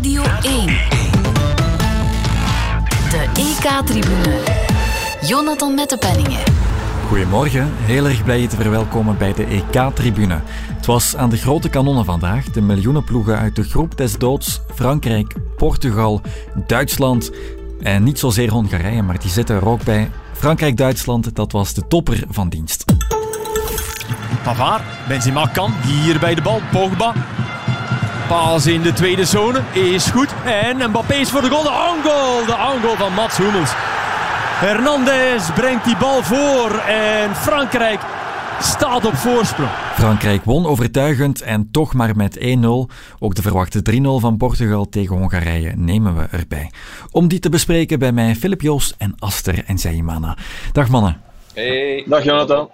Radio 1. De EK-tribune. Jonathan Mettepenningen. Goedemorgen, heel erg blij je te verwelkomen bij de EK-tribune. Het was aan de grote kanonnen vandaag, de miljoenenploegen uit de groep des doods, Frankrijk, Portugal, Duitsland en niet zozeer Hongarije, maar die zitten er ook bij. Frankrijk-Duitsland, dat was de topper van dienst. Pavard, Benzema kan, hier bij de bal, Pogba. Paas in de tweede zone, is goed. En Mbappé is voor de goal, de on-goal, de on-goal van Mats Hummels. Hernandez brengt die bal voor en Frankrijk staat op voorsprong. Frankrijk won overtuigend en toch maar met 1-0. Ook de verwachte 3-0 van Portugal tegen Hongarije nemen we erbij. Om die te bespreken bij mij Filip Joos en Aster en Zayimana. Dag mannen. Hey. Dag Jonathan.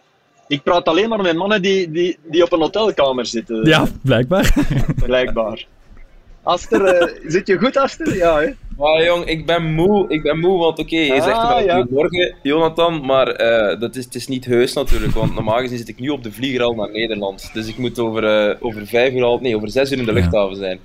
Ik praat alleen maar met mannen die, die, die op een hotelkamer zitten. Ja, blijkbaar. Blijkbaar. Aster, eh, zit je goed Aster? Ja hè? Maar jong, ik ben moe. Ik ben moe, want oké, je Ah, zegt wel ja. goedemorgen, Jonathan, maar eh, dat is, het is niet heus natuurlijk, want normaal gezien zit ik nu op de vlieger al naar Nederland. Dus ik moet over, eh, over vijf uur al, nee, over zes uur in de luchthaven zijn.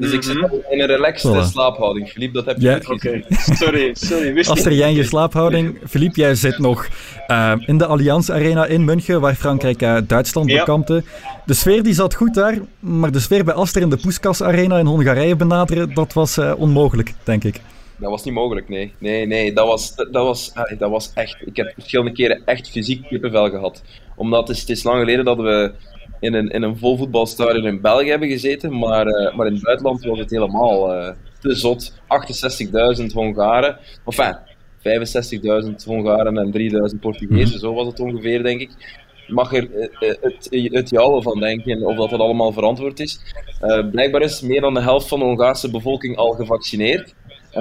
Dus ik zit al in een relaxed Voilà. slaaphouding. Philippe, dat heb je Ja, goed Oké, gezien. sorry, sorry. Wist Aster, niet. jij in je slaaphouding. Filip, jij zit nog eh, in de Allianz Arena in München, waar Frankrijk eh, Duitsland Ja. bekampte. De sfeer die zat goed daar, maar de sfeer bij Aster in de Puskas Arena in Hongarije benaderen, dat was eh, onmogelijk, denk ik. Dat was niet mogelijk, nee. Nee, nee, dat was, dat, was, dat was echt... Ik heb verschillende keren echt fysiek kippenvel gehad. Omdat het is, het is lang geleden dat we in een, in een vol voetbalstadion in België hebben gezeten, maar, eh, maar in het buitenland was het helemaal eh, te zot. 68.000 Hongaren, enfin, 65.000 Hongaren en 3.000 Portugezen, zo was het ongeveer, denk ik. Mag er eh, het, het jouwe van denken of dat dat allemaal verantwoord is. Blijkbaar is meer dan de helft van de Hongaarse bevolking al gevaccineerd.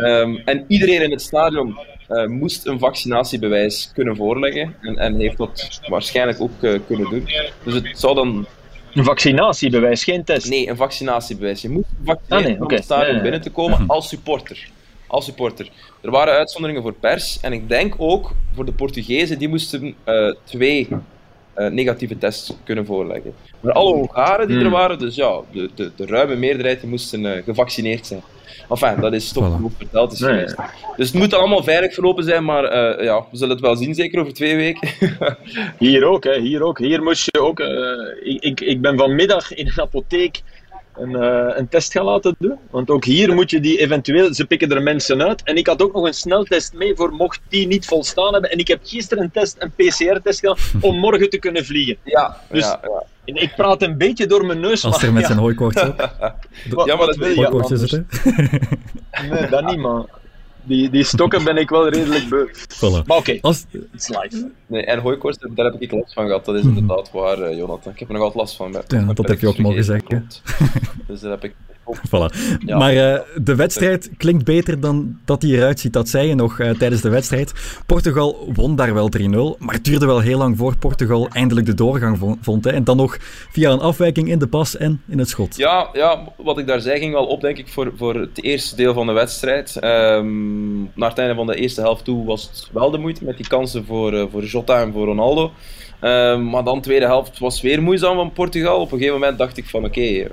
Ehm, en iedereen in het stadion eh, moest een vaccinatiebewijs kunnen voorleggen. En, en heeft dat waarschijnlijk ook eh, kunnen doen. Dus het zou dan. Een vaccinatiebewijs, geen test. Nee, een vaccinatiebewijs. Je moest vaccineren Ah, nee, om het stadion binnen te komen als supporter. Als supporter. Er waren uitzonderingen voor pers. En ik denk ook voor de Portugezen, die moesten eh, twee negatieve tests kunnen voorleggen. Maar alle Hongaren die er Hmm. waren, dus ja, de, de, de ruime meerderheid, die moesten gevaccineerd zijn. Enfin, dat is toch Voilà. hoe verteld is Nee. Dus het moet allemaal veilig verlopen zijn, maar eh, ja, we zullen het wel zien, zeker over twee weken. Hier ook, hè, hier ook. Hier moest je ook. eh, ik, ik, ik ben vanmiddag in een apotheek een, eh, een test gaan laten doen. Want ook hier moet je die eventueel. Ze pikken er mensen uit. En ik had ook nog een sneltest mee voor mocht die niet volstaan hebben. En ik heb gisteren een test, een PCR-test gedaan om morgen te kunnen vliegen. ja, Dus- ja, ja. En ik praat een beetje door mijn neus. Aster maar met ja, zijn hooikoorts op. Ja, maar wat dat wil je hè? Nee, dat niet, man. Die, die stokken ben ik wel redelijk beu. Voilà. Maar oké, Als, it's live. Nee, en hooikoorts, daar heb ik last van gehad. Dat is inderdaad waar, eh, Jonathan. Ik heb er nog altijd last van. Met, Ja, dat heb je ook mogen zeggen. Dus daar heb ik... Voilà. Ja. Maar eh, de wedstrijd klinkt beter dan dat hij eruit ziet. Dat zei je nog eh, tijdens de wedstrijd. Portugal won daar wel 3-0, maar het duurde wel heel lang voor Portugal eindelijk de doorgang vo- vond. Hè. En dan nog via een afwijking in de pas en in het schot. Ja, ja, wat ik daar zei ging wel op, denk ik, voor, voor het eerste deel van de wedstrijd. Ehm, naar het einde van de eerste helft toe was het wel de moeite met die kansen voor, eh, voor Jota en voor Ronaldo. Ehm, maar dan de tweede helft was weer moeizaam van Portugal. Op een gegeven moment dacht ik van oké,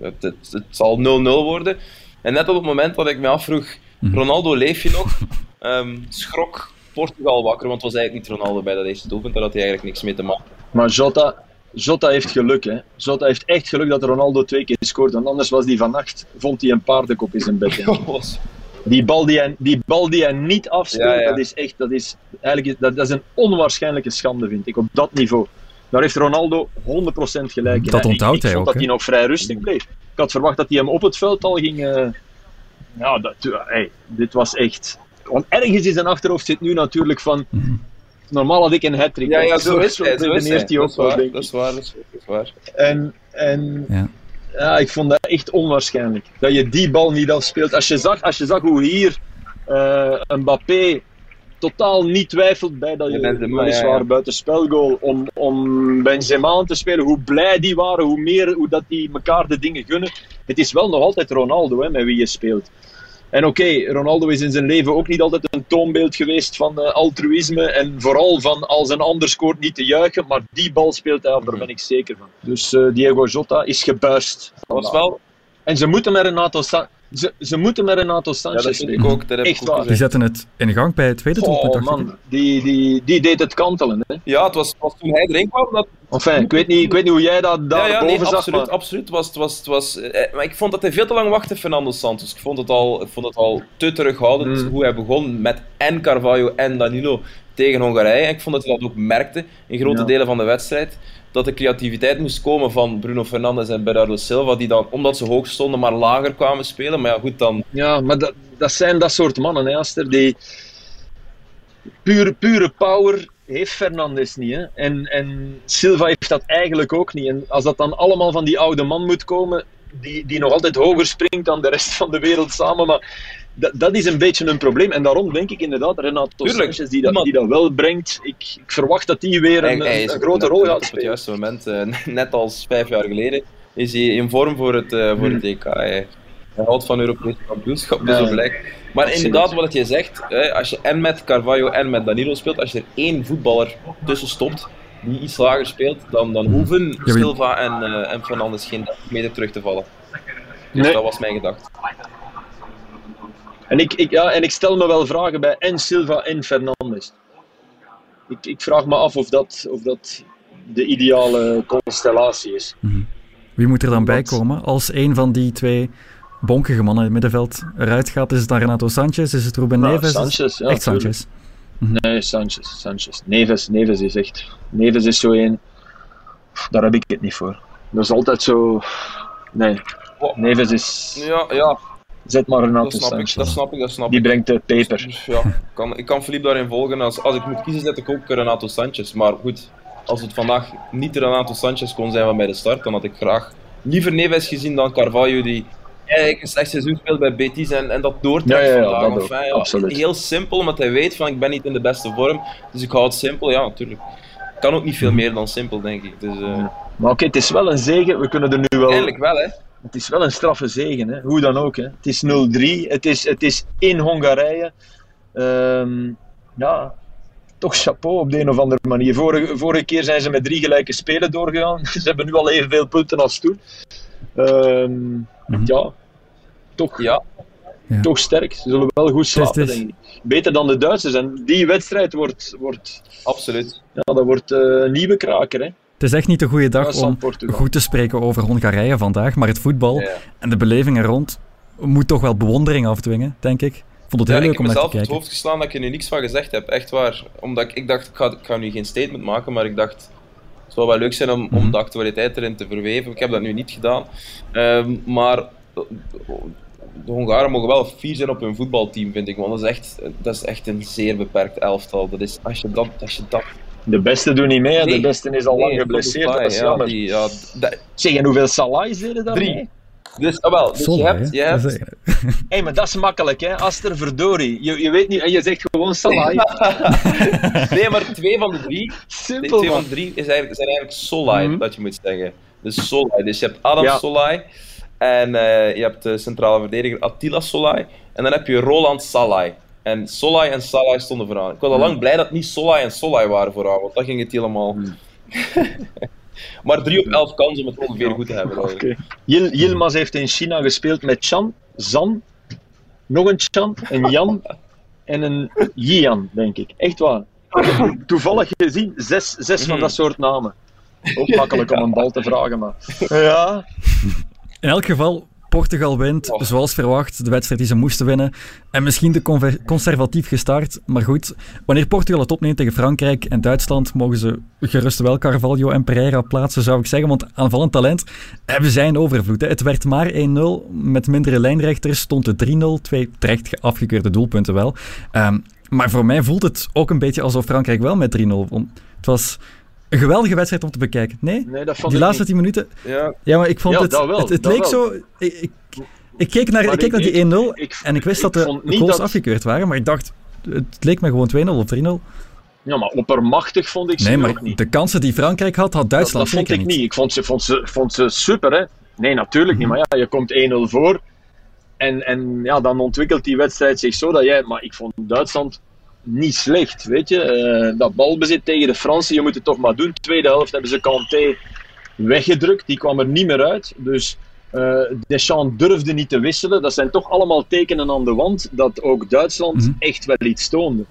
het, het, het zal 0-0 worden. En net op het moment dat ik me afvroeg, Ronaldo leef je nog? Ehm, schrok Portugal wakker, want het was eigenlijk niet Ronaldo bij dat eerste doelpunt. Daar had hij eigenlijk niks mee te maken. Maar Jota, Jota heeft geluk, hè. Jota heeft echt geluk dat Ronaldo twee keer scoort. Want anders was die vannacht, vond hij een paardenkop in zijn bed. Die bal die hij, die bal die hij niet afspeelt, Ja, ja. dat is echt, dat is, eigenlijk, dat is een onwaarschijnlijke schande, vind ik, op dat niveau. Daar heeft Ronaldo 100% gelijk in. Dat onthoudt ik, hij ik vond ook, dat hij nog vrij rustig bleef. Ik had verwacht dat hij hem op het veld al ging... eh, Ja, dat, hey, dit was echt... Want ergens in zijn achterhoofd zit nu natuurlijk van... Normaal had ik een hat-trick. Ja, ja, zo is hij. Zo is hij. Dat ook is waar, dat is waar, dat is waar. En, en Ja. ja, ik vond dat echt onwaarschijnlijk. Dat je die bal niet afspeelt. Als je zag, als je zag hoe hier eh Mbappé totaal niet twijfelt bij dat Ja, je Benzema, weliswaar ja, ja. buitenspelgoal om, om Benzema aan te spelen, hoe blij die waren, hoe meer hoe dat die elkaar de dingen gunnen. Het is wel nog altijd Ronaldo hè, met wie je speelt. En oké, Ronaldo is in zijn leven ook niet altijd een toonbeeld geweest van eh, altruïsme en vooral van als een ander scoort niet te juichen, maar die bal speelt hij af, daar ben ik zeker van. Dus eh, Diego Jota is gebuist. Dat was wel En ze moeten met Renato, Sa- Ze, ze moeten met Renato Ja, Sanchez dat vind ik ook. Dat heb ik Echt ook waar. Die zetten het in gang bij het tweede doelpunt. Oh dacht ik. man, die, die, die deed het kantelen. Hè. Ja, het was, was toen hij erin kwam. Dat, Enfin, ik, weet niet, ik weet niet hoe jij dat daar ja, ja, boven nee, zag, absoluut. maar absoluut. Was, het was, het was, eh, maar ik vond dat hij veel te lang wachtte, Fernando Santos. Ik vond het al, ik vond het al te terughoudend Mm. hoe hij begon met en Carvalho en Danilo tegen Hongarije. En ik vond dat hij dat ook merkte in grote Ja. delen van de wedstrijd. Dat de creativiteit moest komen van Bruno Fernandes en Bernardo Silva, die dan, omdat ze hoog stonden, maar lager kwamen spelen. Maar ja, goed, dan... Ja, maar dat, dat zijn dat soort mannen, hè, Aster. Die pure, pure power heeft Fernandes niet. Hè. En, en Silva heeft dat eigenlijk ook niet. En als dat dan allemaal van die oude man moet komen, die, die nog altijd hoger springt dan de rest van de wereld samen. Maar dat, dat is een beetje een probleem. En daarom denk ik inderdaad, Renato. Sanchez, die dat, die dat wel brengt. Ik, ik verwacht dat die weer een, hij grote rol gaat Op het spelen. juiste moment, eh, net als vijf jaar geleden, is hij in vorm voor het, eh, voor het EK. Hij, hij houdt van Europese kampioenschap, dus Ja. zo blijkt. Maar Absoluut. inderdaad, wat je zegt, hè, als je en met Carvalho en met Danilo speelt, als je er één voetballer tussen stopt die iets lager speelt, dan, dan hoeven Mhm. wie- Silva en, eh en Fernandes geen meter terug te vallen. Dus Nee. dat was mijn gedachte. En ik, ik, ja, en ik stel me wel vragen bij en Silva en Fernandes. Ik, ik vraag me af of dat, of dat de ideale constellatie is. Wie moet er dan bij komen? Als een van die twee bonkige mannen in het middenveld eruit gaat, is het dan Renato Sanchez? Is het Ruben Nou, Neves? Sanchez, ja, Echt tuurlijk. Sanchez. Nee, Sanchez, Sanchez. Neves, Neves is echt... Neves is zo één... Daar heb ik het niet voor. Dat is altijd zo... Nee. Neves is... Ja, ja Zet maar Renato dat snap ik, Sanchez. dat snap ik, dat snap Die ik. brengt de peper. Dus ja, ik kan, ik kan Philippe daarin volgen. Als, als ik moet kiezen, zet ik ook Renato Sanchez. Maar goed, als het vandaag niet Renato Sanchez kon zijn van bij de start, dan had ik graag liever Neves gezien dan Carvalho, die eigenlijk een slecht seizoen speelt bij Betis en, en dat doortrekt Ja, ja, ja, vandaag. ja. Heel simpel, omdat hij weet van ik ben niet in de beste vorm. Dus ik hou het simpel, ja natuurlijk. Kan ook niet veel meer dan simpel, denk ik. Dus, eh, Maar oké, het is wel een zegen. We kunnen er nu wel... Eigenlijk wel, hè. Het is wel een straffe zegen, hè? hoe dan ook. Hè? Het is 0-3, het is, het is in Hongarije. Ehm, ja, toch chapeau op de een of andere manier. Vorige, vorige keer zijn ze met drie gelijke spelen doorgegaan. ze hebben nu al evenveel punten als toen. Ehm, Mhm. Ja, toch, Ja, toch sterk. Ze zullen wel goed slapen, denk ik. Beter dan de Duitsers. En die wedstrijd wordt, wordt, absoluut. ja, dat wordt eh, een nieuwe kraker. Hè? Het is echt niet de goede dag om Portugal. goed te spreken over Hongarije vandaag, maar het voetbal Ja. en de beleving er rond moet toch wel bewondering afdwingen, denk ik. Ik vond het heel leuk heb om naar mezelf te op het kijken. hoofd geslaan dat ik er nu niks van gezegd heb, echt waar. Omdat ik, ik dacht, ik ga, ik ga nu geen statement maken, maar ik dacht, het zou wel leuk zijn om, om Mhm. de actualiteit erin te verweven. Ik heb dat nu niet gedaan. Ehm, maar eh, de Hongaren mogen wel fier zijn op hun voetbalteam, vind ik. Want dat is echt, dat is echt een zeer beperkt elftal. Dat is, als je dat... Als je dat De beste doen niet mee. Nee. De beste is al lang geblesseerd. Szoboszlai, Dat is ja, jammer. die, ja, dat- Zeg, en hoeveel Salahs deden daar Drie. mee? dus, ah, wel, dus Zonde, je hebt, hè? je hebt is- Hé, maar dat is makkelijk, hè? Aster verdorie. Je, je weet niet, en je zegt gewoon Salah. nee, maar twee van de drie De Simpel, twee van drie is eigenlijk, zijn eigenlijk Solai, Mhm. dat je moet zeggen. Dus Solai. Dus je hebt Adam Ja. Solai. En eh, je hebt de centrale verdediger Attila Solai. En dan heb je Roland Salai. En Solai en Salai stonden vooraan. Ik was al lang blij dat het niet Solai en Solai waren vooraan, want dan ging het helemaal... maar 3 op 11 kansen om het ongeveer goed te hebben. Yil- Yilmaz heeft in China gespeeld met Chan, Zan, nog een Chan, een Jan en een Yian, denk ik. Echt waar. Toevallig gezien, zes, zes van Mhm. dat soort namen. Ook makkelijk om een bal te vragen, maar... Ja, In elk geval, Portugal wint, Oh. zoals verwacht, de wedstrijd die ze moesten winnen. En misschien te conservatief gestart, maar goed. Wanneer Portugal het opneemt tegen Frankrijk en Duitsland, mogen ze gerust wel Carvalho en Pereira plaatsen, zou ik zeggen. Want aanvallend talent hebben zij in overvloed. Hè. Het werd maar 1-0. Met mindere lijnrechters stond het 3-0. Twee terecht afgekeurde doelpunten wel. Ehm, maar voor mij voelt het ook een beetje alsof Frankrijk wel met 3-0 won. Het was een geweldige wedstrijd om te bekijken. Nee? nee, dat vond Die ik laatste niet. 10 minuten, Ja, ja, maar ik vond Ja, het... dat wel, het het dat leek wel. zo... Ik, ik, ik keek naar, Maar ik keek ik- naar die 1-0 ik- en ik wist ik dat de vond goals dat- afgekeurd waren, maar ik dacht... Het leek me gewoon 2-0 of 3-0. Ja, maar oppermachtig vond ik ze Nee, maar ook niet. de kansen die Frankrijk had, had Dat, Duitsland dat vond zeker ik niet. niet. Ik vond ze, vond ze, vond ze super, hè. Nee, natuurlijk niet. Maar ja, je komt 1-0 voor. En, en ja, dan ontwikkelt die wedstrijd zich zo dat jij... Maar ik vond Duitsland niet slecht, weet je. Eh, dat balbezit tegen de Fransen, je moet het toch maar doen. Tweede helft hebben ze Kanté weggedrukt. Die kwam er niet meer uit. Dus Uh, Deschamps durfde niet te wisselen. Dat zijn toch allemaal tekenen aan de wand dat ook Duitsland Mhm. echt wel iets toonde.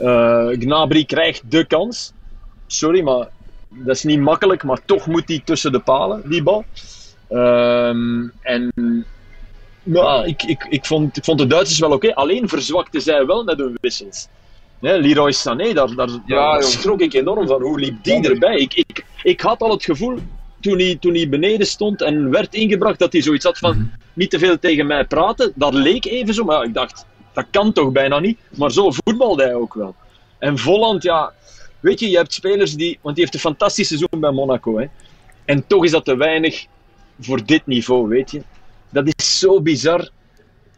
Uh, Gnabry krijgt de kans. Sorry, maar dat is niet makkelijk, maar toch moet hij tussen de palen, die bal. Ehm, en nou, ik, ik, ik, vond, ik vond de Duitsers wel oké. Alleen verzwakten zij wel met hun wissels. Hè, Leroy Sané, daar, daar, Ja, daar joh. schrok ik enorm van. Hoe liep die erbij? Ik, ik, ik had al het gevoel, toen hij, toen hij beneden stond en werd ingebracht, dat hij zoiets had van niet te veel tegen mij praten. Dat leek even zo, maar ja, ik dacht, dat kan toch bijna niet. Maar zo voetbalde hij ook wel. En Volland, ja, weet je, je hebt spelers die, want die heeft een fantastisch seizoen bij Monaco. Hè. En toch is dat te weinig voor dit niveau, weet je. Dat is zo bizar.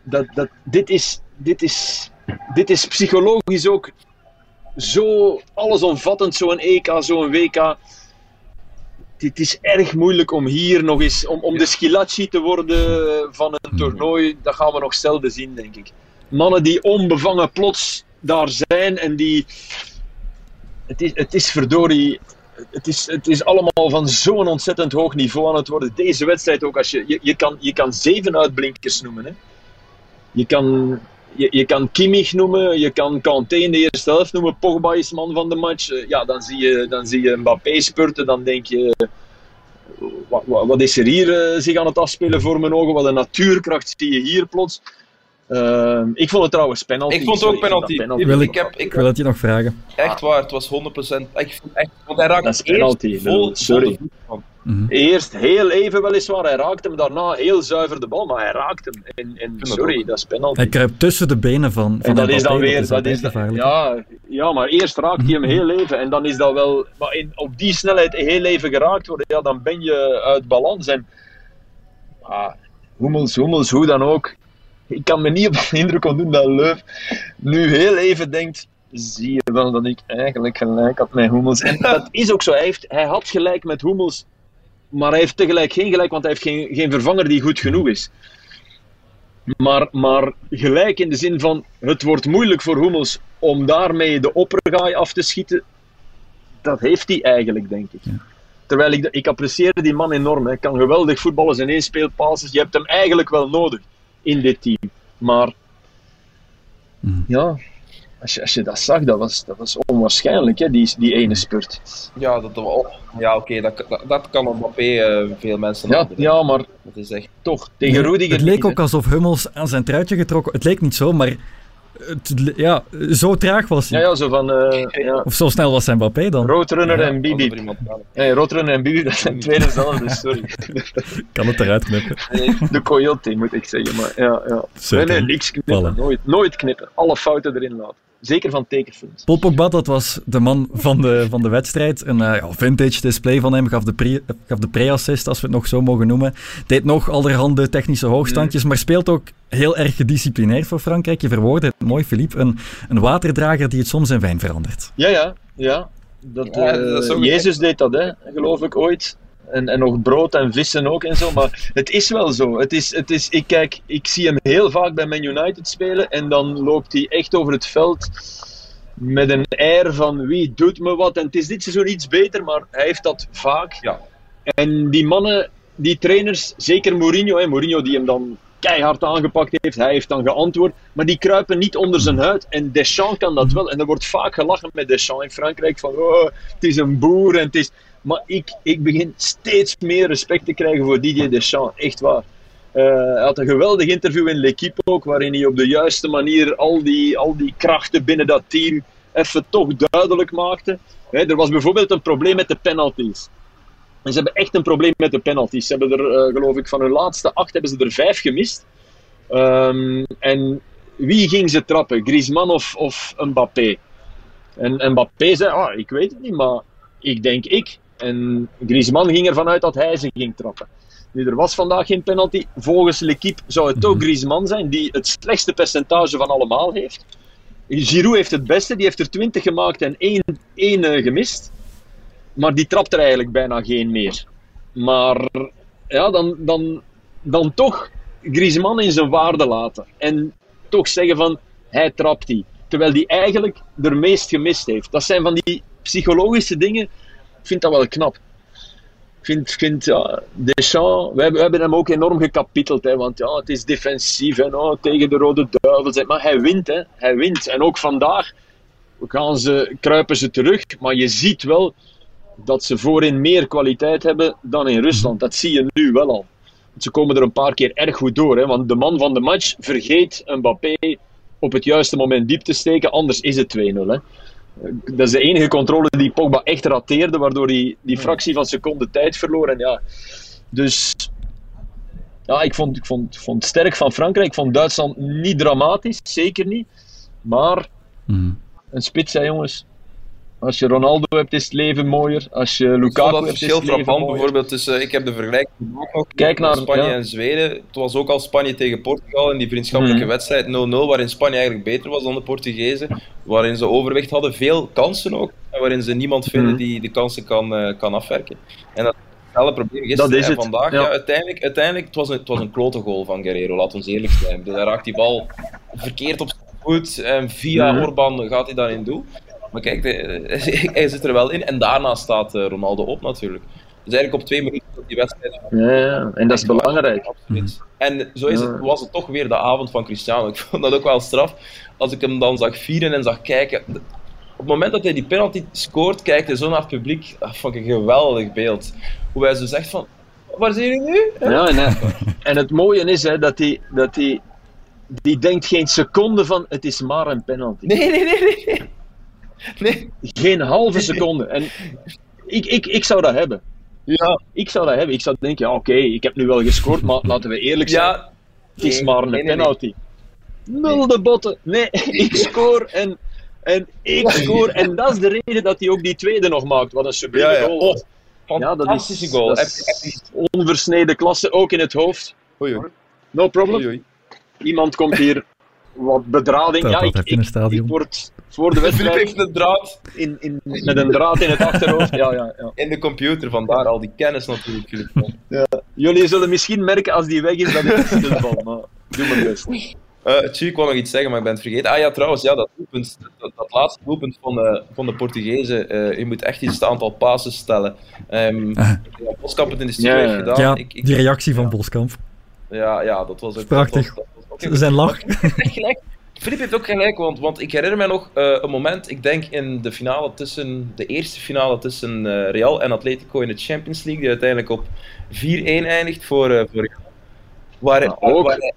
Dat, dat, dit, is, dit, is, dit is psychologisch ook zo allesomvattend, zo'n EK, zo'n WK. Het is erg moeilijk om hier nog eens, om, om de Schilacci te worden van een toernooi, dat gaan we nog zelden zien, denk ik. Mannen die onbevangen plots daar zijn en die. Het is, het is verdorie. Het is, het is allemaal van zo'n ontzettend hoog niveau aan het worden. Deze wedstrijd ook, als je, je, je, kan, je kan zeven uitblinkers noemen. Hè. Je, kan, je, je kan Kimmich noemen, je kan Kanté in de eerste helft noemen. Pogba is man van de match. Eh, Ja, dan zie je, dan zie je Mbappé spurten, dan denk je... Wat, wat, wat is er hier eh, zich aan het afspelen voor mijn ogen? Wat een natuurkracht zie je hier plots. Uh, ik vond het trouwens penalty. Ik vond het ook penalty. penalty. Wil ik, heb, ik, wil dat je nog vragen. echt waar, het was 100%. Ik vond echt, want hij raakte Dat is penalty, eerst vol, sorry. vol. Mhm. Eerst heel even weliswaar, hij raakte hem. Daarna heel zuiver de bal, maar hij raakte hem. En, en het sorry, dat is penalty. Hij kruipt tussen de benen van, van En dat is dan weer, dat is, ja, ja, maar eerst raakt hij hem heel even en dan is dat wel, maar in, op die snelheid heel even geraakt worden, ja, dan ben je uit balans. En ah, Hummels, Hummels, hoe dan ook. Ik kan me niet op de indruk ontdoen dat Leuf nu heel even denkt, zie je wel dat ik eigenlijk gelijk had met Hummels. En dat is ook zo, hij, heeft, hij had gelijk met Hummels, maar hij heeft tegelijk geen gelijk, want hij heeft geen, geen vervanger die goed genoeg is. Maar, maar gelijk in de zin van het wordt moeilijk voor Hummels om daarmee de oppergaai af te schieten. Dat heeft hij eigenlijk, denk ik. Terwijl ik, ik apprecieer die man enorm. Hij kan geweldig voetballen, zijn één speelpasses. Je hebt hem eigenlijk wel nodig in dit team. Maar Mhm. ja, als je, als je dat zag, dat was, dat was onwaarschijnlijk, hè, die, die ene spurt. Ja, dat, oh, ja oké, dat, dat, dat kan Mbappé eh, veel mensen Ja, ja maar Dat is echt... toch, tegen Rudiger Het leek ook alsof Hummels aan zijn truitje getrokken... Het leek niet zo, maar... Het, ja, zo traag was hij. Ja, ja, zo van uh, ja. Of zo snel was zijn Mbappé dan. Roadrunner en Bibi. Nee, Roadrunner en Bibi, dat zijn twee dezelfde, sorry. Kan het eruit knippen. De coyote, moet ik zeggen. Maar ja, ja. Nee, niks knippen. Voilà. Nooit, nooit knippen. Alle fouten erin laten. Zeker van tekenfilms. Paul Pogba, dat was de man van de, van de wedstrijd. Een eh, ja, vintage display van hem. Gaf de, pre, gaf de pre-assist, als we het nog zo mogen noemen. Deed nog allerhande technische hoogstandjes, maar speelt ook heel erg gedisciplineerd voor Frankrijk. Je verwoordde het mooi, Philippe. Een, een waterdrager die het soms in wijn verandert. Ja, ja. ja. Dat, Ja, eh, dat Jezus deed dat, hè, geloof ik ooit. En, en nog brood en vissen ook en zo. Maar het is wel zo. Het is, het is, ik, kijk, ik zie hem heel vaak bij Man United spelen. En dan loopt hij echt over het veld met een air van wie doet me wat. En het is dit seizoen iets beter, maar hij heeft dat vaak. Ja. En die mannen, die trainers, zeker Mourinho, hè, Mourinho die hem dan keihard aangepakt heeft, hij heeft dan geantwoord, maar die kruipen niet onder zijn huid. En Deschamps kan dat wel. En er wordt vaak gelachen met Deschamps in Frankrijk van, oh, het is een boer en het is... Maar ik, ik begin steeds meer respect te krijgen voor Didier Deschamps, echt waar. Eh, hij had een geweldig interview in L'Equipe ook, waarin hij op de juiste manier al die, al die krachten binnen dat team even toch duidelijk maakte. Er was bijvoorbeeld een probleem met de penalties. En ze hebben echt een probleem met de penalties. Ze hebben er, eh, geloof ik, van hun laatste acht hebben ze er vijf gemist. Ehm, en wie ging ze trappen? Griezmann of, of Mbappé? En Mbappé zei, ah, ik weet het niet, maar ik denk ik. En Griezmann ging ervan uit dat hij ze ging trappen. Nu, er was vandaag geen penalty. Volgens L'Equipe zou het ook Griezmann zijn, die het slechtste percentage van allemaal heeft. Giroud heeft het beste, die heeft er 20 gemaakt en één, één eh, gemist. Maar die trapt er eigenlijk bijna geen meer. Maar ja, dan, dan, dan toch Griezmann in zijn waarde laten. En toch zeggen van, hij trapt die. Terwijl die eigenlijk er meest gemist heeft. Dat zijn van die psychologische dingen. Vind dat wel knap. Ik vind, vind ja, Deschamps, we hebben, we hebben hem ook enorm gekapiteld. Hè, want ja, het is defensief en oh, tegen de Rode Duivels. Maar hij wint, hè, hij wint. En ook vandaag gaan ze, kruipen ze terug. Maar je ziet wel dat ze voorin meer kwaliteit hebben dan in Rusland. Dat zie je nu wel al. Ze komen er een paar keer erg goed door. Hè, want de man van de match vergeet Mbappé op het juiste moment diep te steken. Anders is het 2-0. Dat is de enige controle die Pogba echt rateerde, waardoor hij die fractie van seconde tijd verloor. En ja, dus ja, ik vond, ik vond, vond het sterk van Frankrijk. Ik vond Duitsland niet dramatisch, zeker niet. Maar Mm. een spits, hè, jongens. Als je Ronaldo hebt, is het leven mooier. Als je Lukaku dat hebt, is verschil het leven frappant mooier. bijvoorbeeld tussen, ik heb de vergelijking ook nog Kijk naar- Spanje ja. en Zweden. Het was ook al Spanje tegen Portugal in die vriendschappelijke Mhm. wedstrijd 0-0, waarin Spanje eigenlijk beter was dan de Portugezen, waarin ze overwicht hadden, veel kansen ook, en waarin ze niemand vinden Mhm. die de kansen kan, eh, kan afwerken. En dat hetzelfde probleem gisteren Dat is en het, vandaag. ja. Ja. uiteindelijk, uiteindelijk het was een, het was een klote goal van Guerrero, laat ons eerlijk zijn. Dus hij raakt die bal verkeerd op zijn voet en via Mhm. Orban gaat hij daarin doen. Maar kijk, de- hij zit er wel in. En daarna staat eh, Ronaldo op natuurlijk. Dus eigenlijk op twee minuten dat die wedstrijd. Ja, ja, en dat is belangrijk. Absoluut. En zo is het, was het toch weer de avond van Cristiano. Ik vond dat ook wel straf. Als ik hem dan zag vieren en zag kijken. Op het moment dat hij die penalty scoort, kijkt hij zo naar het publiek. Dat vond ik een geweldig beeld. Hoe hij zo zegt van... Waar zijn jullie nu? Ja, en, hij- en het mooie is hè, dat hij, dat hij die denkt geen seconde van het is maar een penalty. Nee, nee, nee, nee. Nee. Geen halve seconde. En ik, ik, ik zou dat hebben. Ja. Ik zou dat hebben. Ik zou denken, ja, oké, ik heb nu wel gescoord, maar laten we eerlijk zijn. Ja. het is Nee, maar een nee, nee, nee. penalty. Nul de botten. Nee, ik scoor en, en ik scoor. En dat is de reden dat hij ook die tweede nog maakt. Wat een sublieme Ja, ja. goal was. Ja, dat Fantastische is, goal. dat Heb- is onversneden klasse, ook in het hoofd. Oei, oei. No problem. Oei, oei. Iemand komt hier wat bedrading. Dat Ja, ik, ik, een stadion. ik word voor de Filip wedstrijd heeft een draad in, in, met een draad in het achterhoofd. Ja, ja, ja. in de computer, vandaar al die kennis natuurlijk. Filip. Jullie zullen misschien merken als die weg is dat ik stilval, maar doe mijn best. Eh Tju, ik wou nog iets zeggen, maar ik ben het vergeten. Ah ja, trouwens, ja, dat, doelpunt, dat, dat laatste doelpunt van de, van de Portugezen, eh, je moet echt iets het aantal passes stellen. Ehm Ah. ja, Boskamp het in de studio Ja, heeft ja. gedaan. Ja, ik, ik, die reactie van Boskamp. ja, ja, dat was ook... Prachtig. Dat was, dat was ook Zijn lach. Filip heeft ook gelijk, want, want ik herinner mij nog eh, een moment, ik denk in de finale tussen, de eerste finale tussen eh, Real en Atletico in de Champions League, die uiteindelijk op 4-1 eindigt voor, eh voor Real. Waar, Ja, ook. waar hij-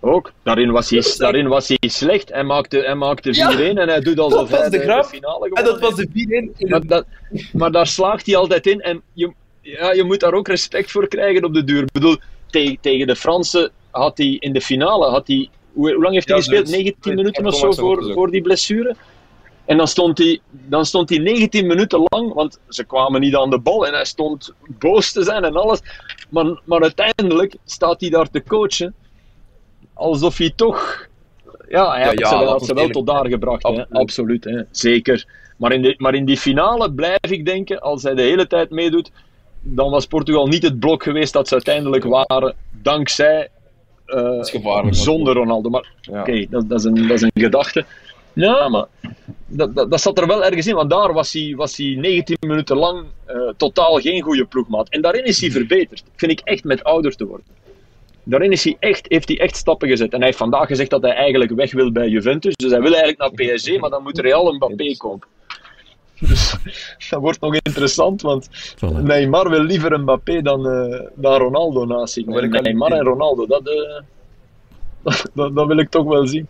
Ook, daarin was hij, daarin was hij slecht. Hij maakte, hij maakte 4-1 Ja, en hij doet alsof hij de de, grap. finale en dat was de 4-1 in heeft. maar, dat, maar daar slaagt hij altijd in en je, ja, je moet daar ook respect voor krijgen op de duur. Ik bedoel, tegen, tegen de Fransen had hij in de finale, had hij, hoe, hoe lang heeft hij Ja, gespeeld? zoiets. 19 Ik minuten of zo voor, voor die blessure. En dan stond, hij, dan stond hij 19 minuten lang, want ze kwamen niet aan de bal en hij stond boos te zijn en alles. Maar, maar uiteindelijk staat hij daar te coachen, alsof hij toch. Ja, hij Ja, had ja, ze, wel- had ze wel tot daar gebracht. hè. Absoluut. Absoluut, hè. zeker. Maar in, de, maar in die finale blijf ik denken, als hij de hele tijd meedoet, dan was Portugal niet het blok geweest dat ze uiteindelijk waren, dankzij. Eh, is gevaarlijk, zonder Ronaldo. Maar. Oké, dat, dat, is een, dat is een gedachte. Ja, maar dat, dat, dat zat er wel ergens in, want daar was hij, was hij 19 minuten lang eh, totaal geen goede ploegmaat. En daarin is hij verbeterd. Vind ik echt met ouder te worden. Daarin is hij echt, heeft hij echt stappen gezet. En hij heeft vandaag gezegd dat hij eigenlijk weg wil bij Juventus. Dus hij wil eigenlijk naar PSG, maar dan moet Real Mbappé kopen. Dus dat wordt nog interessant, want Voilà. Neymar wil liever Mbappé dan, eh, dan Ronaldo naast zich. wel Neymar en Ronaldo, dat, eh, dat, dat, dat wil ik toch wel zien.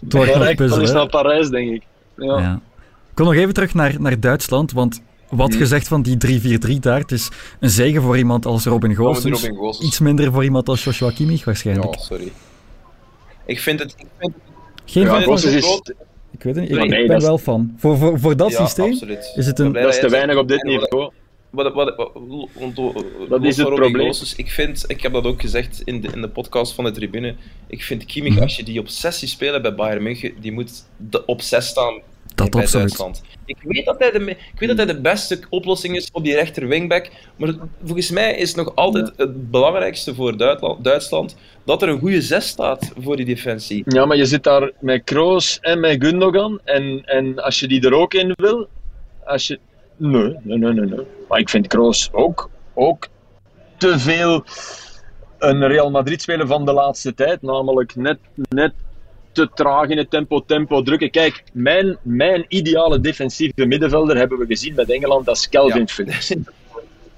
Het wordt nog eens puzzelen. naar Parijs, denk ik. Ja. Ja. Ik kom nog even terug naar, naar Duitsland, want wat gezegd van die 3-4-3 daar, het is een zegen voor iemand als Robin Goossens, iets minder voor iemand als Joshua Kimmich waarschijnlijk. Ja, sorry. Ik vind het... Ik vind, Geen Ja, van Goossens is, is Ik weet het niet, ik, nee, ik ben is- wel fan. Voor, voor, voor dat ja, systeem absoluut. is het een... dat is te weinig op dit wat- niveau. Wat, wat, wat, Dat is het probleem. Ik vind, ik heb dat ook gezegd in de, in de podcast van de tribune, ik vind Kimmich, Mhm. als je die op 6 ziet spelen bij Bayern München, die moet de, op 6 staan Dat bij absoluut. Duitsland. Ik weet, dat hij de, ik weet dat hij de beste oplossing is op die rechter wingback, maar volgens mij is nog altijd het belangrijkste voor Duitsland, Duitsland dat er een goede 6 staat voor die defensie. Ja, maar je zit daar met Kroos en met Gundogan. En, en als je die er ook in wil, als je... Nee, nee, nee, nee. nee. Maar ik vind Kroos ook ook te veel een Real Madrid speler van de laatste tijd. Namelijk net, net te traag in het tempo, tempo drukken. Kijk, mijn, mijn ideale defensieve middenvelder hebben we gezien met Engeland, dat is Calvin Ja. Phillips.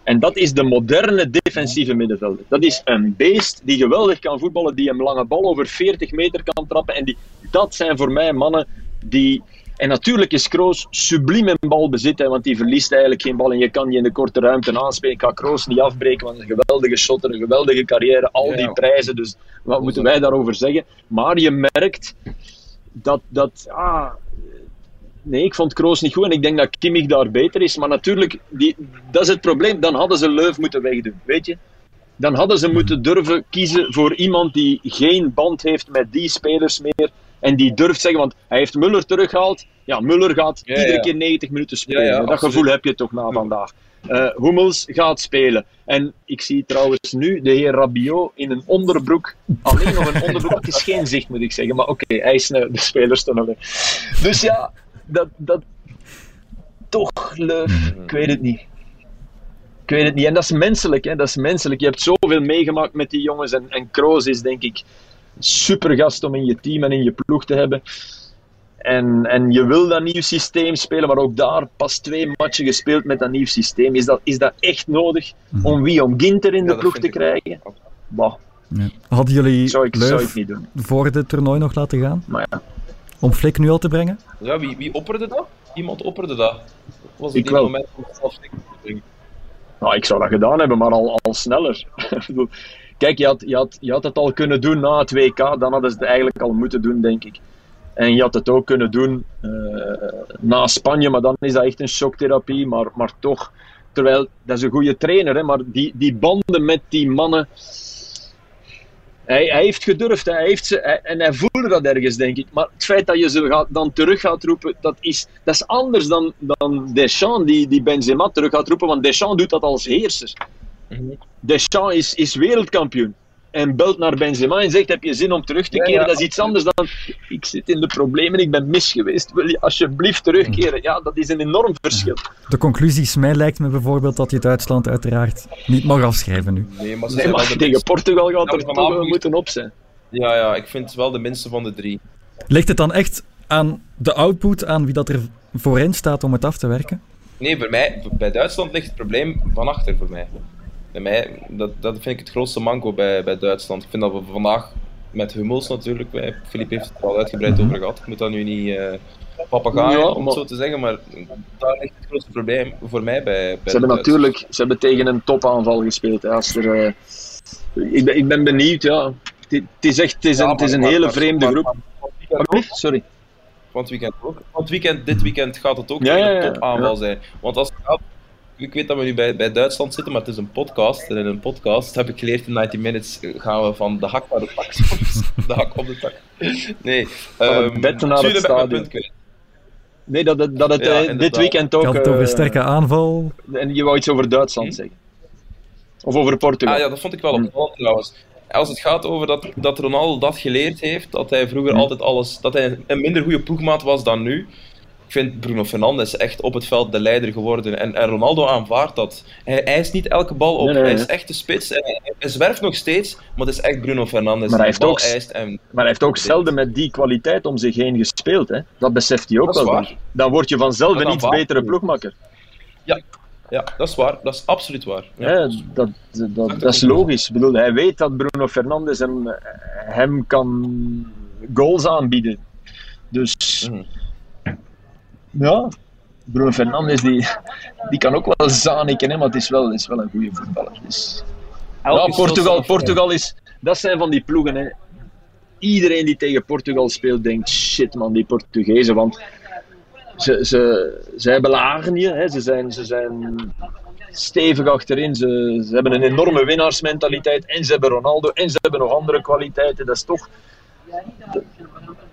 En dat is de moderne defensieve middenvelder. Dat is een beest die geweldig kan voetballen, die een lange bal over 40 meter kan trappen. En die, dat zijn voor mij mannen die. En natuurlijk is Kroos subliem in balbezit, hè, want die verliest eigenlijk geen bal. En je kan die in de korte ruimte aanspelen. Ik ga Kroos niet afbreken, want een geweldige shotter, een geweldige carrière, al Ja, die prijzen. Dus wat moeten wij daarover zeggen? Maar je merkt dat. dat ah, Nee, ik vond Kroos niet goed en ik denk dat Kimmich daar beter is. Maar natuurlijk, die, dat is het probleem. Dan hadden ze Leuf moeten wegdoen, weet je. Dan hadden ze moeten durven kiezen voor iemand die geen band heeft met die spelers meer. En die durft zeggen, want hij heeft Muller teruggehaald. Ja, Muller gaat Ja, iedere ja. keer 90 minuten spelen. Ja, dat absoluut. gevoel heb je toch na vandaag. Eh Hummels gaat spelen. En ik zie trouwens nu de heer Rabiot in een onderbroek. Alleen nog een onderbroek. Het is geen zicht, moet ik zeggen. Maar oké, hij is eh, de spelers nog. Dus ja, dat, dat... Toch, Leuf, ik weet het niet. Ik weet het niet. En dat is menselijk, hè. Dat is menselijk. Je hebt zoveel meegemaakt met die jongens. En, en Kroos is, denk ik, een supergast om in je team en in je ploeg te hebben. En, en je wil dat nieuw systeem spelen, maar ook daar pas twee matchen gespeeld met dat nieuw systeem. Is dat, is dat echt nodig? Om wie? Om Ginter in Ja, de ploeg te krijgen? Bah, Ja. Hadden jullie zou ik, zou ik niet doen. voor dit toernooi nog laten gaan? Maar ja, Om Flik nu al te brengen? Ja, wie, wie opperde dat? Iemand opperde dat. Was het Ik wel. moment om het zelf te brengen? nou, ik zou dat gedaan hebben, maar al, al sneller. Kijk, je had, je, had, je had het al kunnen doen na het WK, dan hadden ze het eigenlijk al moeten doen, denk ik. En je had het ook kunnen doen eh, na Spanje, maar dan is dat echt een shocktherapie. Maar, maar toch, terwijl dat is een goede trainer, hè, maar die, die banden met die mannen. Hij, hij heeft gedurfd, hij heeft ze, en hij voelde dat ergens, denk ik. Maar het feit dat je ze gaat, dan terug gaat roepen, dat is, dat is anders dan, dan Deschamps die, die Benzema terug gaat roepen. Want Deschamps doet dat als heerser. Mhm. Deschamps is, is wereldkampioen. En belt naar Benzema en zegt: Heb je zin om terug te keren? ja, dat is iets anders dan. Ik zit in de problemen, ik ben mis geweest. Wil je alsjeblieft terugkeren? Ja, dat is een enorm verschil. De conclusies, mij lijkt me bijvoorbeeld dat je Duitsland uiteraard niet mag afschrijven nu. Nee, maar ze Nee, maar de tegen. Portugal gaat er toch vanavond wel moeten op zijn. Ja, ja, ik vind het wel de minste van de drie. Ligt het dan echt aan de output, aan wie dat er voorin staat om het af te werken? Nee, bij, mij, bij Duitsland ligt het probleem van achter voor mij. Bij mij, dat, dat vind ik het grootste manco bij, bij Duitsland. Ik vind dat we vandaag met Hummels natuurlijk, wij, Filip heeft het er al uitgebreid over gehad, ik moet dat nu niet eh Ja, om het zo te zeggen, maar daar ligt het grootste probleem voor mij bij, bij Ze hebben natuurlijk ze hebben tegen een topaanval gespeeld. Hè. Als er, eh, ik, ben, ik ben benieuwd, ja. Het is echt het is een, het is een hele vreemde groep. Sorry. Van het weekend ook. Weekend, dit weekend gaat het ook ja. een topaanval zijn. Want als het gaat, ik weet dat we nu bij, bij Duitsland zitten, maar het is een podcast. En in een podcast heb ik geleerd in 90 Minutes gaan we van de hak naar de tak. de hak op de tak. Nee. Het ehm, bed naar het stadion. Nee, dat, het- dat het Ja, eh, dit weekend Ik ook. had het over eh, een sterke aanval. En je wou iets over Duitsland Hm? zeggen. Of over Portugal. Ah ja, dat vond ik wel Hm. opvallend trouwens. Als het gaat over dat, dat Ronaldo dat geleerd heeft, dat hij vroeger Hm. altijd alles, dat hij een minder goede ploegmaat was dan nu. Ik vind Bruno Fernandes echt op het veld de leider geworden. En, en Ronaldo aanvaardt dat. Hij eist niet elke bal op. Nee, nee, hij is echt de spits. En hij, hij zwerft nog steeds, maar het is echt Bruno Fernandes Maar hij heeft ook-. En, Maar hij heeft ook zelden met die kwaliteit om zich heen gespeeld. Hè? Dat beseft hij ook Dat wel. waar. Dan word je vanzelf een iets betere ploegmaker. ja, dat is waar. Dat is absoluut waar. Ja. Dat, dat, dat is logisch. Ik bedoel, hij weet dat Bruno Fernandes hem, hem kan goals aanbieden. Dus Mhm. Ja, Bruno Fernandes die, die kan ook wel zaniken, hè, maar het is wel, is wel een goede voetballer. Dus, ja, Portugal, Portugal is, dat zijn van die ploegen. Hè. Iedereen die tegen Portugal speelt, denkt: shit man, die Portugezen. Want ze, ze, zij belagen je, hè. Ze, zijn, ze zijn stevig achterin. Ze, ze hebben een enorme winnaarsmentaliteit. En ze hebben Ronaldo. En ze hebben nog andere kwaliteiten. Dat is toch.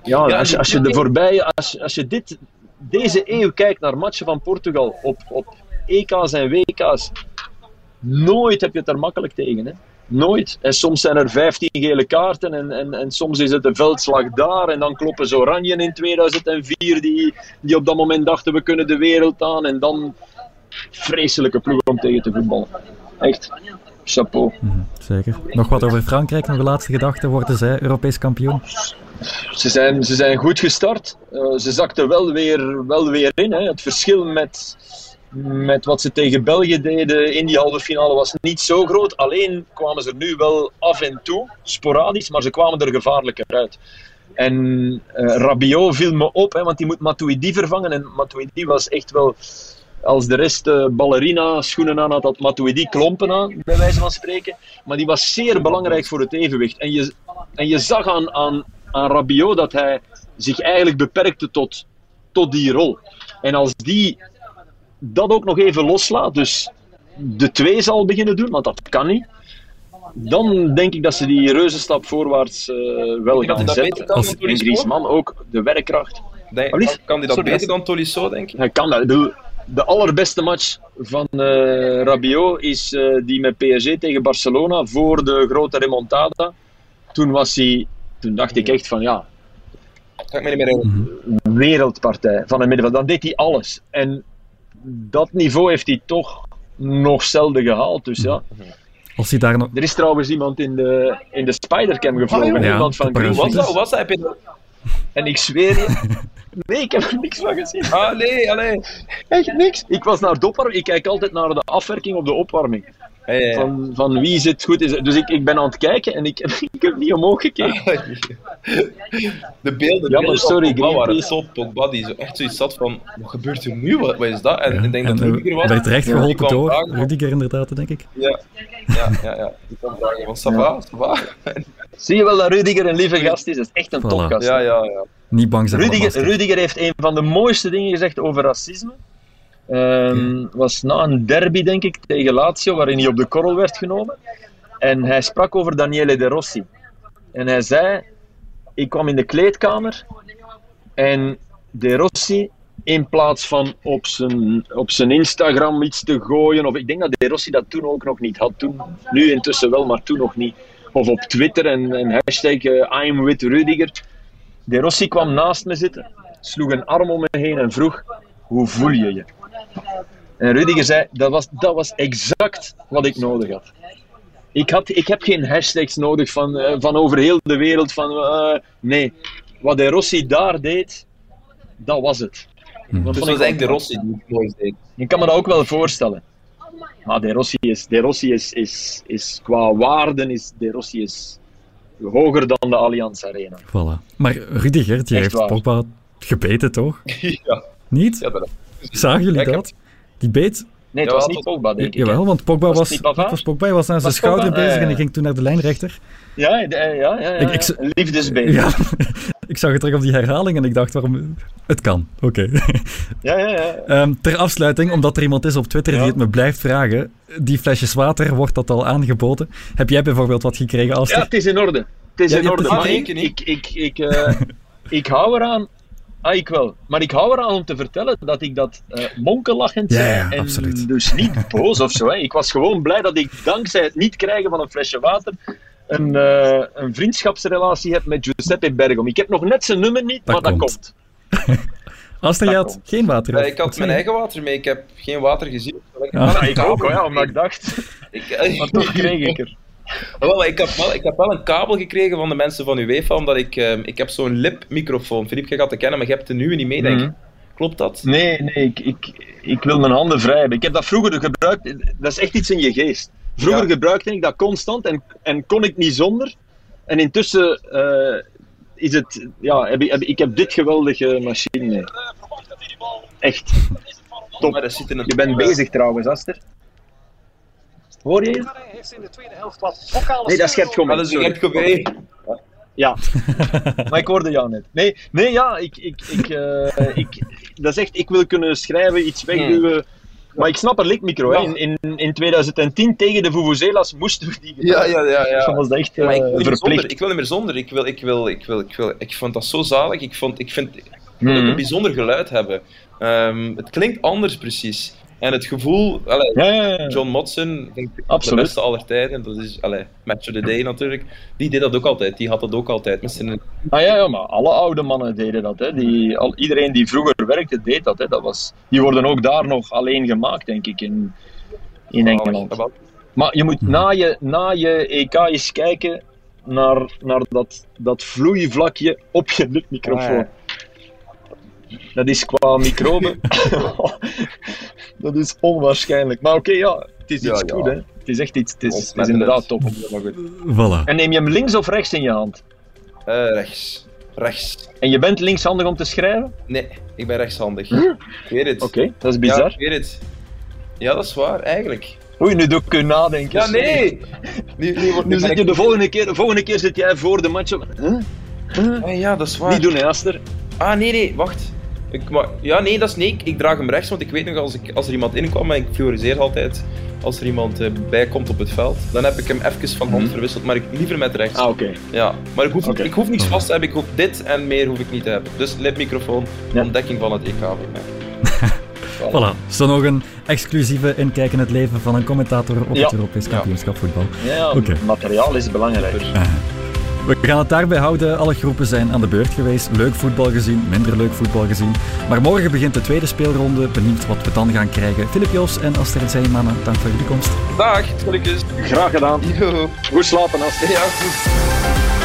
Ja, als je, als je de voorbije. Als, als je dit, deze eeuw kijkt naar matchen van Portugal op, op EK's en WK's. Nooit heb je het er makkelijk tegen. Hè? Nooit. En soms zijn er 15 gele kaarten en, en, en soms is het de veldslag daar en dan kloppen ze Oranje in 2004 die, die op dat moment dachten we kunnen de wereld aan en dan vreselijke ploeg om tegen te voetballen. Echt. Chapeau. Zeker. Nog wat over Frankrijk, nog een laatste gedachte. Worden zij Europees kampioen? Ze zijn, ze zijn goed gestart. Uh, ze zakten wel weer, wel weer in. Hè. Het verschil met, met wat ze tegen België deden in die halve finale was niet zo groot. Alleen kwamen ze er nu wel af en toe, sporadisch, maar ze kwamen er gevaarlijker uit. En uh, Rabiot viel me op, hè, want die moet Matuidi vervangen. En Matuidi was echt wel, als de rest uh, ballerina schoenen aan had, had Matuidi klompen aan, bij wijze van spreken. Maar die was zeer belangrijk voor het evenwicht. En je, en je zag aan, aan, aan Rabiot dat hij zich eigenlijk beperkte tot, tot die rol. En als die dat ook nog even loslaat, dus de twee zal beginnen doen, want dat kan niet dan denk ik dat ze die reuzenstap voorwaarts uh, wel gaan zetten. Als en Griezmann ook, de werkkracht. Nee, kan, die dat Sorry, beter dan Tolisso, denk ik? Hij kan dat. De, de allerbeste match van uh, Rabiot is uh, die met PSG tegen Barcelona voor de grote remontada. Toen was hij, toen dacht ik echt van ja, ik me niet meer wereldpartij van een middenveld. Dan deed hij alles. En dat niveau heeft hij toch nog zelden gehaald. Dus ja. Als hij daar nog... Er is trouwens iemand in de, in de Spidercam gevlogen. Ah, ja, iemand van Green. Was dat? Was dat? En ik zweer je... Nee, ik heb er niks van gezien. Ah, nee, alleen. Echt niks. Ik was naar de opwarming. Ik kijk altijd naar de afwerking op de opwarming. Van, van wie zit goed. Is, dus ik, ik ben aan het kijken en ik, ik heb niet omhoog gekeken. De beelden, ja, maar sorry, Pogba waren top. Pogba die zo echt zoiets zat van, wat gebeurt er nu? Wat, wat is dat? En ik denk dat Rudiger was. werd terecht geholpen door Rudiger inderdaad, denk ik. Ja, ja, ja. ja. Die kwam vragen van, ça va, ça va? Zie je wel dat Rudiger een lieve gast is? Dat is echt een voilà. topgast. Ja, ja, ja. Niet bang zijn Rudiger, Rudiger heeft een van de mooiste dingen gezegd over racisme. Um, was na een derby, denk ik, tegen Lazio, waarin hij op de korrel werd genomen. En hij sprak over Daniele De Rossi. En hij zei: Ik kwam in de kleedkamer en De Rossi, in plaats van op zijn, op zijn Instagram iets te gooien, of ik denk dat De Rossi dat toen ook nog niet had, toen, nu intussen wel, maar toen nog niet. Of op Twitter en, en hashtag uh, I'm with Rudiger. De Rossi kwam naast me zitten, sloeg een arm om me heen en vroeg: Hoe voel je je? En Rudiger zei, dat was, dat was exact wat ik nodig had. Ik, had, ik heb geen hashtags nodig van, uh, van over heel de wereld. Van, uh, nee, wat de Rossi daar deed, dat was het. Hmm. Dat dus was eigenlijk de Rossi die het deed. Je kan me dat ook wel voorstellen. Maar De Rossi is, de Rossi is, is, is qua waarden is De Rossi is hoger dan de Allianz Arena. Voilà. Maar Rudiger, die Echt heeft Pogba gebeten, toch? ja. Niet? Ja, dat Zagen jullie dat? Die beet... Nee, het was niet Pogba, denk ik. Jawel, want Pogba was, was, was, Pogba, was aan zijn schouder Pogba? bezig en hij ging toen naar de lijnrechter. Ja, ja, ja. ja, ik, ik, Liefdesbeet. Ja, ik zag het terug op die herhaling en ik dacht, waarom... Het kan, oké. Okay. Ja, ja, ja. Um, ter afsluiting, omdat er iemand is op Twitter die het me blijft vragen, die flesjes water, wordt dat al aangeboden? Heb jij bijvoorbeeld wat gekregen als... Ja, het is in orde. Het is in orde. Maar ik, ik, ik, ik, uh, ik hou eraan Ah, ik wel. Maar ik hou eraan om te vertellen dat ik dat uh, monkelachend zei. Ja, ja, en absoluut. dus niet boos of zo. Hè. Ik was gewoon blij dat ik dankzij het niet krijgen van een flesje water een, uh, een vriendschapsrelatie heb met Giuseppe Bergom. Ik heb nog net zijn nummer niet, dat maar komt. dat komt. Astrid, je had geen water? Uh, ik had mijn eigen water mee. Ik heb geen water gezien. Ah, ik ook, ja, omdat ik dacht. ik, maar toch kreeg ik er. Wel, ik, heb wel, ik heb wel een kabel gekregen van de mensen van UEFA, omdat ik, uh, ik heb zo'n lipmicrofoon. Filip, je gaat te kennen, maar je hebt de nieuwe niet mee, denk ik. Mm. Klopt dat? Nee, nee, ik, ik, ik wil mijn handen vrij hebben. Ik heb dat vroeger gebruikt, dat is echt iets in je geest. Vroeger ja. gebruikte ik dat constant en, en kon ik niet zonder. En intussen uh, is het, ja, heb ik, heb, ik heb dit geweldige machine mee. Echt. Top. Je bent bezig trouwens, Aster. Hoor je? heeft in de tweede helft wat Nee, dat is Gert. Dat is Gert. Ja, maar ik hoorde jou net. Nee, nee ja, ik, ik, ik, uh, ik, dat is echt, ik wil kunnen schrijven, iets wegduwen. Hmm. Maar ik snap er likmicro. Ja. In, in, in 2010 tegen de Vuvuzelas moesten we die Ja, ja, ja. ja. Dat was echt uh, ik, wil verplicht. ik wil niet meer zonder. Ik, wil, ik, wil, ik, wil, ik, wil, ik vond dat zo zalig. Ik, vond, ik vind ik wil hmm. een bijzonder geluid hebben. Um, het klinkt anders precies. En het gevoel, allee, ja, ja, ja. John Motson, de beste aller tijden, dat is allee, Match of the Day natuurlijk, die deed dat ook altijd, die had dat ook altijd. Met zijn... Ah ja, ja, maar alle oude mannen deden dat. Hè. Die, al, iedereen die vroeger werkte, deed dat. Hè. dat was, die worden ook daar nog alleen gemaakt, denk ik, in, in Engeland. Oh, Maar je moet na je, na je EK eens kijken naar, naar dat, dat vloeivlakje op je lipmicrofoon. Ah, Dat is qua microben. dat is onwaarschijnlijk. Maar oké, ja, het is Ja, iets ja. goed, hè. Het is echt iets. Het is, het is Ontsmetterend. inderdaad top. Maar goed. Voilà. En neem je hem links of rechts in je hand? Eh, rechts. Rechts. En je bent linkshandig om te schrijven? Nee, ik ben rechtshandig. Ik weet het. Oké, dat is Ja, bizar. ik weet het. Ja, dat is waar, eigenlijk. Oei, nu doe ik u nadenken. Ja, nee! Nu, zit ik- je de volgende keer, de volgende keer zit jij voor de match op. Huh? Huh? Ah, ja, dat is waar. Niet doen, hè, Aster. Ah, nee, nee, wacht. Ik, maar, ja, nee, dat is nee. Ik, ik draag hem rechts, want ik weet nog als, ik, als er iemand inkwam, en ik prioriseer altijd als er iemand eh, bij komt op het veld, dan heb ik hem even van hand Mhm. verwisseld, maar ik, liever met rechts. Ah, oké. Ja, maar ik hoef, ik hoef niets vast te hebben, ik hoef dit en meer hoef ik niet te hebben. Dus lipmicrofoon, Ja. ontdekking van het EK voor mij. Voilà. Zo nog een exclusieve inkijk in het leven van een commentator op Ja. het Europees kampioenschap voetbal. Ja, materiaal is belangrijk. We gaan het daarbij houden. Alle groepen zijn aan de beurt geweest. Leuk voetbal gezien, minder leuk voetbal gezien. Maar morgen begint de tweede speelronde. Benieuwd wat we dan gaan krijgen. Filip Jos en Astrid Zeeman, dank voor jullie komst. Dag, gelukkig. Graag gedaan. Yo. Goed slapen. Ja, goed.